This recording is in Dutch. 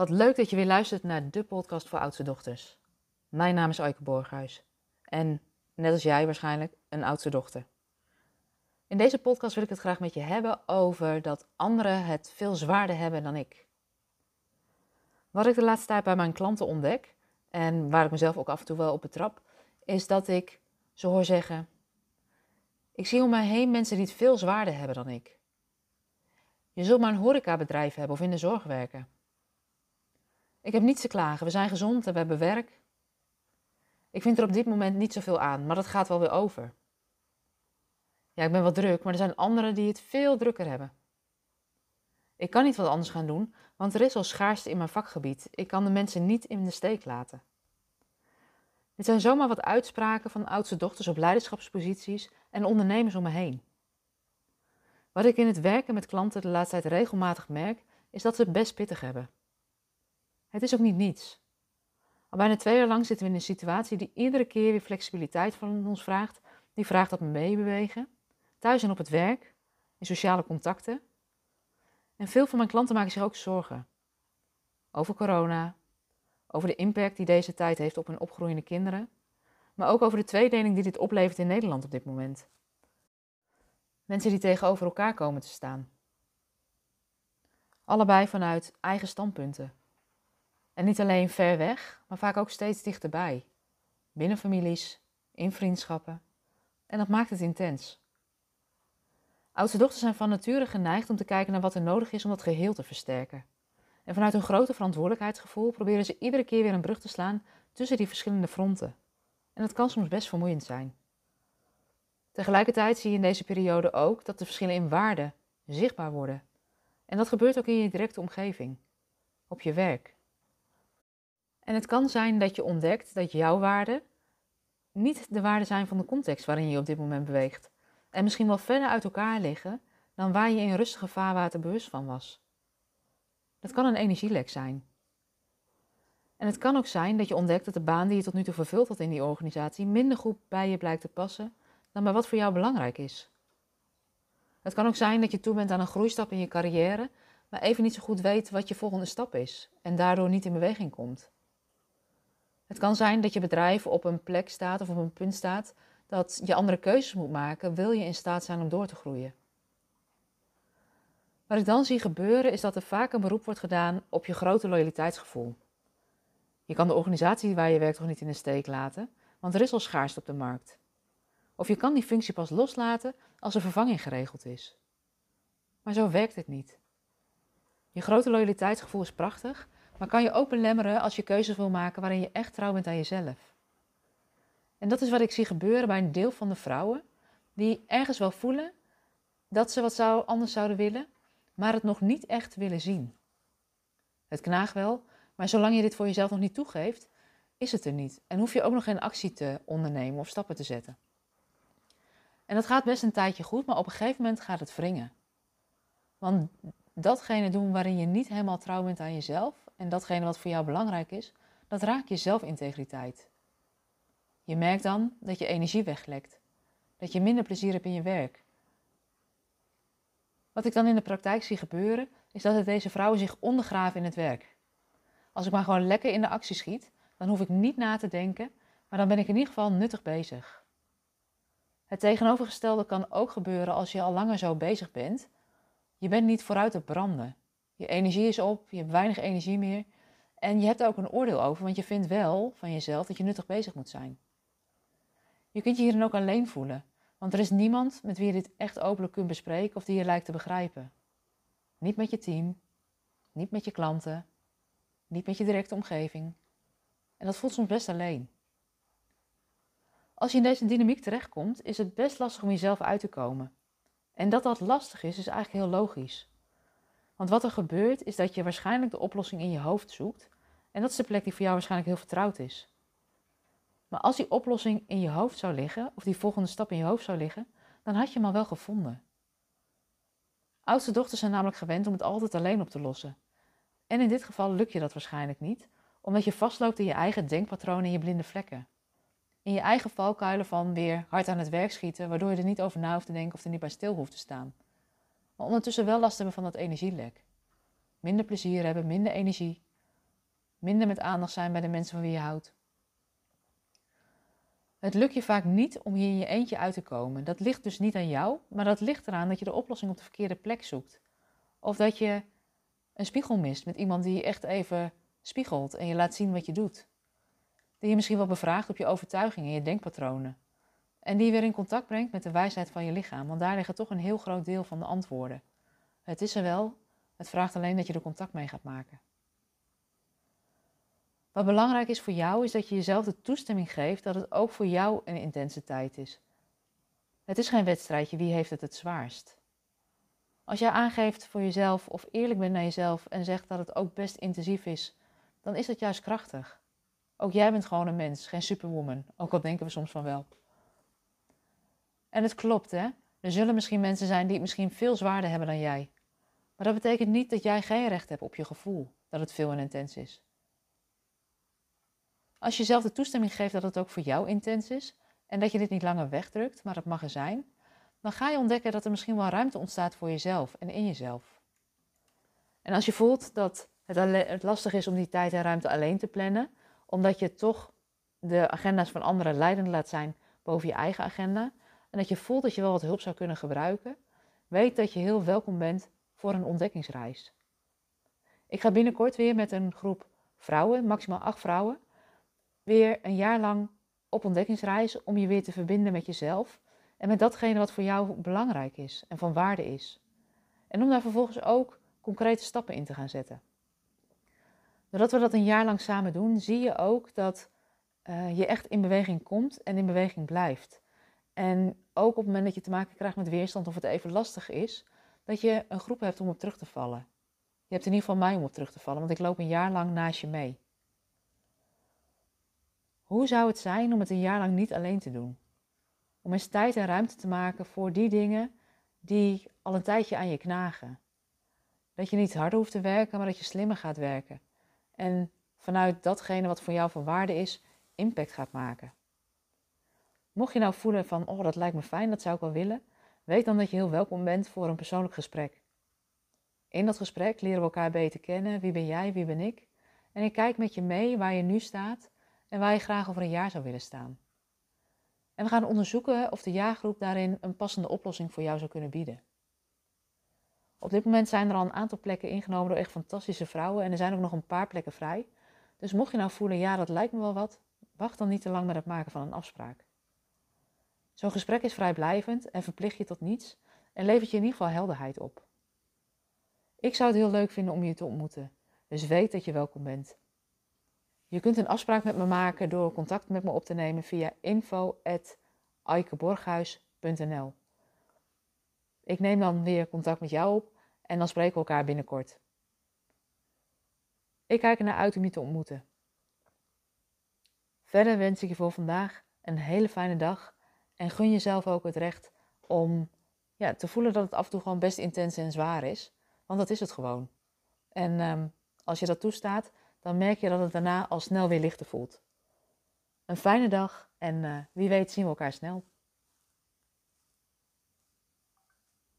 Wat leuk dat je weer luistert naar de podcast voor oudste dochters. Mijn naam is Eike Borghuis en net als jij waarschijnlijk een oudste dochter. In deze podcast wil ik het graag met je hebben over dat anderen het veel zwaarder hebben dan ik. Wat ik de laatste tijd bij mijn klanten ontdek, en waar ik mezelf ook af en toe wel op betrap, is dat ik ze hoor zeggen: Ik zie om mij heen mensen die het veel zwaarder hebben dan ik. Je zult maar een horecabedrijf hebben of in de zorg werken. Ik heb niets te klagen, we zijn gezond en we hebben werk. Ik vind er op dit moment niet zoveel aan, maar dat gaat wel weer over. Ja, ik ben wat druk, maar er zijn anderen die het veel drukker hebben. Ik kan niet wat anders gaan doen, want er is al schaarste in mijn vakgebied. Ik kan de mensen niet in de steek laten. Dit zijn zomaar wat uitspraken van oudste dochters op leiderschapsposities en ondernemers om me heen. Wat ik in het werken met klanten de laatste tijd regelmatig merk, is dat ze het best pittig hebben. Het is ook niet niets. Al bijna twee jaar lang zitten we in een situatie die iedere keer weer flexibiliteit van ons vraagt. Die vraagt dat we meebewegen, thuis en op het werk, in sociale contacten. En veel van mijn klanten maken zich ook zorgen. Over corona, over de impact die deze tijd heeft op hun opgroeiende kinderen, maar ook over de tweedeling die dit oplevert in Nederland op dit moment. Mensen die tegenover elkaar komen te staan. Allebei vanuit eigen standpunten. En niet alleen ver weg, maar vaak ook steeds dichterbij. Binnen families, in vriendschappen. En dat maakt het intens. Oudste dochters zijn van nature geneigd om te kijken naar wat er nodig is om dat geheel te versterken. En vanuit een grote verantwoordelijkheidsgevoel proberen ze iedere keer weer een brug te slaan tussen die verschillende fronten. En dat kan soms best vermoeiend zijn. Tegelijkertijd zie je in deze periode ook dat de verschillen in waarde zichtbaar worden. En dat gebeurt ook in je directe omgeving, op je werk. En het kan zijn dat je ontdekt dat jouw waarden niet de waarden zijn van de context waarin je, je op dit moment beweegt. En misschien wel verder uit elkaar liggen dan waar je in rustige vaarwater bewust van was. Dat kan een energielek zijn. En het kan ook zijn dat je ontdekt dat de baan die je tot nu toe vervuld had in die organisatie minder goed bij je blijkt te passen dan bij wat voor jou belangrijk is. Het kan ook zijn dat je toe bent aan een groeistap in je carrière, maar even niet zo goed weet wat je volgende stap is en daardoor niet in beweging komt. Het kan zijn dat je bedrijf op een plek staat of op een punt staat dat je andere keuzes moet maken, wil je in staat zijn om door te groeien. Wat ik dan zie gebeuren is dat er vaak een beroep wordt gedaan op je grote loyaliteitsgevoel. Je kan de organisatie waar je werkt toch niet in de steek laten, want er is al schaarste op de markt. Of je kan die functie pas loslaten als er vervanging geregeld is. Maar zo werkt het niet. Je grote loyaliteitsgevoel is prachtig, maar kan je ook belemmeren als je keuzes wil maken waarin je echt trouw bent aan jezelf. En dat is wat ik zie gebeuren bij een deel van de vrouwen die ergens wel voelen dat ze wat zou, anders zouden willen, maar het nog niet echt willen zien. Het knaagt wel, maar zolang je dit voor jezelf nog niet toegeeft, is het er niet. En hoef je ook nog geen actie te ondernemen of stappen te zetten. En dat gaat best een tijdje goed, maar op een gegeven moment gaat het wringen. Want datgene doen waarin je niet helemaal trouw bent aan jezelf en datgene wat voor jou belangrijk is, dat raakt je zelfintegriteit. Je merkt dan dat je energie weglekt, dat je minder plezier hebt in je werk. Wat ik dan in de praktijk zie gebeuren, is dat deze vrouwen zich ondergraven in het werk. Als ik maar gewoon lekker in de actie schiet, dan hoef ik niet na te denken, maar dan ben ik in ieder geval nuttig bezig. Het tegenovergestelde kan ook gebeuren als je al langer zo bezig bent. Je bent niet vooruit te branden. Je energie is op, je hebt weinig energie meer. En je hebt er ook een oordeel over, want je vindt wel van jezelf dat je nuttig bezig moet zijn. Je kunt je hierin ook alleen voelen, want er is niemand met wie je dit echt openlijk kunt bespreken of die je lijkt te begrijpen. Niet met je team, niet met je klanten, niet met je directe omgeving. En dat voelt soms best alleen. Als je in deze dynamiek terechtkomt, is het best lastig om jezelf uit te komen. En dat dat lastig is, is eigenlijk heel logisch. Want wat er gebeurt, is dat je waarschijnlijk de oplossing in je hoofd zoekt. En dat is de plek die voor jou waarschijnlijk heel vertrouwd is. Maar als die oplossing in je hoofd zou liggen, of die volgende stap in je hoofd zou liggen, dan had je hem al wel gevonden. Oudste dochters zijn namelijk gewend om het altijd alleen op te lossen. En in dit geval lukt je dat waarschijnlijk niet, omdat je vastloopt in je eigen denkpatronen en je blinde vlekken in je eigen valkuilen van weer hard aan het werk schieten, waardoor je er niet over na hoeft te denken of er niet bij stil hoeft te staan. Maar ondertussen wel last hebben van dat energielek. Minder plezier hebben, minder energie, minder met aandacht zijn bij de mensen van wie je houdt. Het lukt je vaak niet om hier in je eentje uit te komen. Dat ligt dus niet aan jou, maar dat ligt eraan dat je de oplossing op de verkeerde plek zoekt. Of dat je een spiegel mist met iemand die je echt even spiegelt en je laat zien wat je doet. Die je misschien wel bevraagt op je overtuigingen en je denkpatronen. En die weer in contact brengt met de wijsheid van je lichaam, want daar liggen toch een heel groot deel van de antwoorden. Het is er wel, het vraagt alleen dat je er contact mee gaat maken. Wat belangrijk is voor jou is dat je jezelf de toestemming geeft dat het ook voor jou een intense tijd is. Het is geen wedstrijdje wie heeft het het zwaarst. Als jij aangeeft voor jezelf of eerlijk bent naar jezelf en zegt dat het ook best intensief is, dan is dat juist krachtig. Ook jij bent gewoon een mens, geen superwoman, ook al denken we soms van wel. En het klopt, hè? Er zullen misschien mensen zijn die het misschien veel zwaarder hebben dan jij. Maar dat betekent niet dat jij geen recht hebt op je gevoel dat het veel en intens is. Als je zelf de toestemming geeft dat het ook voor jou intens is en dat je dit niet langer wegdrukt, maar het mag er zijn, dan ga je ontdekken dat er misschien wel ruimte ontstaat voor jezelf en in jezelf. En als je voelt dat het, het lastig is om die tijd en ruimte alleen te plannen, omdat je toch de agenda's van anderen leidend laat zijn boven je eigen agenda, en dat je voelt dat je wel wat hulp zou kunnen gebruiken, weet dat je heel welkom bent voor een ontdekkingsreis. Ik ga binnenkort weer met een groep vrouwen, maximaal acht vrouwen, weer een jaar lang op ontdekkingsreis om je weer te verbinden met jezelf en met datgene wat voor jou belangrijk is en van waarde is. En om daar vervolgens ook concrete stappen in te gaan zetten. Doordat we dat een jaar lang samen doen, zie je ook dat uh, je echt in beweging komt en in beweging blijft. En ook op het moment dat je te maken krijgt met weerstand of het even lastig is, dat je een groep hebt om op terug te vallen. Je hebt in ieder geval mij om op terug te vallen, want ik loop een jaar lang naast je mee. Hoe zou het zijn om het een jaar lang niet alleen te doen? Om eens tijd en ruimte te maken voor die dingen die al een tijdje aan je knagen. Dat je niet harder hoeft te werken, maar dat je slimmer gaat werken. En vanuit datgene wat voor jou van waarde is, impact gaat maken. Mocht je nou voelen van, oh dat lijkt me fijn, dat zou ik wel willen, weet dan dat je heel welkom bent voor een persoonlijk gesprek. In dat gesprek leren we elkaar beter kennen. Wie ben jij, wie ben ik? En ik kijk met je mee waar je nu staat en waar je graag over een jaar zou willen staan. En we gaan onderzoeken of de jaargroep daarin een passende oplossing voor jou zou kunnen bieden. Op dit moment zijn er al een aantal plekken ingenomen door echt fantastische vrouwen en er zijn ook nog een paar plekken vrij. Dus mocht je nou voelen, ja dat lijkt me wel wat, wacht dan niet te lang met het maken van een afspraak. Zo'n gesprek is vrijblijvend en verplicht je tot niets en levert je in ieder geval helderheid op. Ik zou het heel leuk vinden om je te ontmoeten, dus weet dat je welkom bent. Je kunt een afspraak met me maken door contact met me op te nemen via info.aikeborghuis.nl Ik neem dan weer contact met jou op en dan spreken we elkaar binnenkort. Ik kijk ernaar uit om je te ontmoeten. Verder wens ik je voor vandaag een hele fijne dag en gun jezelf ook het recht om ja, te voelen dat het af en toe gewoon best intens en zwaar is. Want dat is het gewoon. En ehm, als je dat toestaat, dan merk je dat het daarna al snel weer lichter voelt. Een fijne dag en uh, wie weet zien we elkaar snel.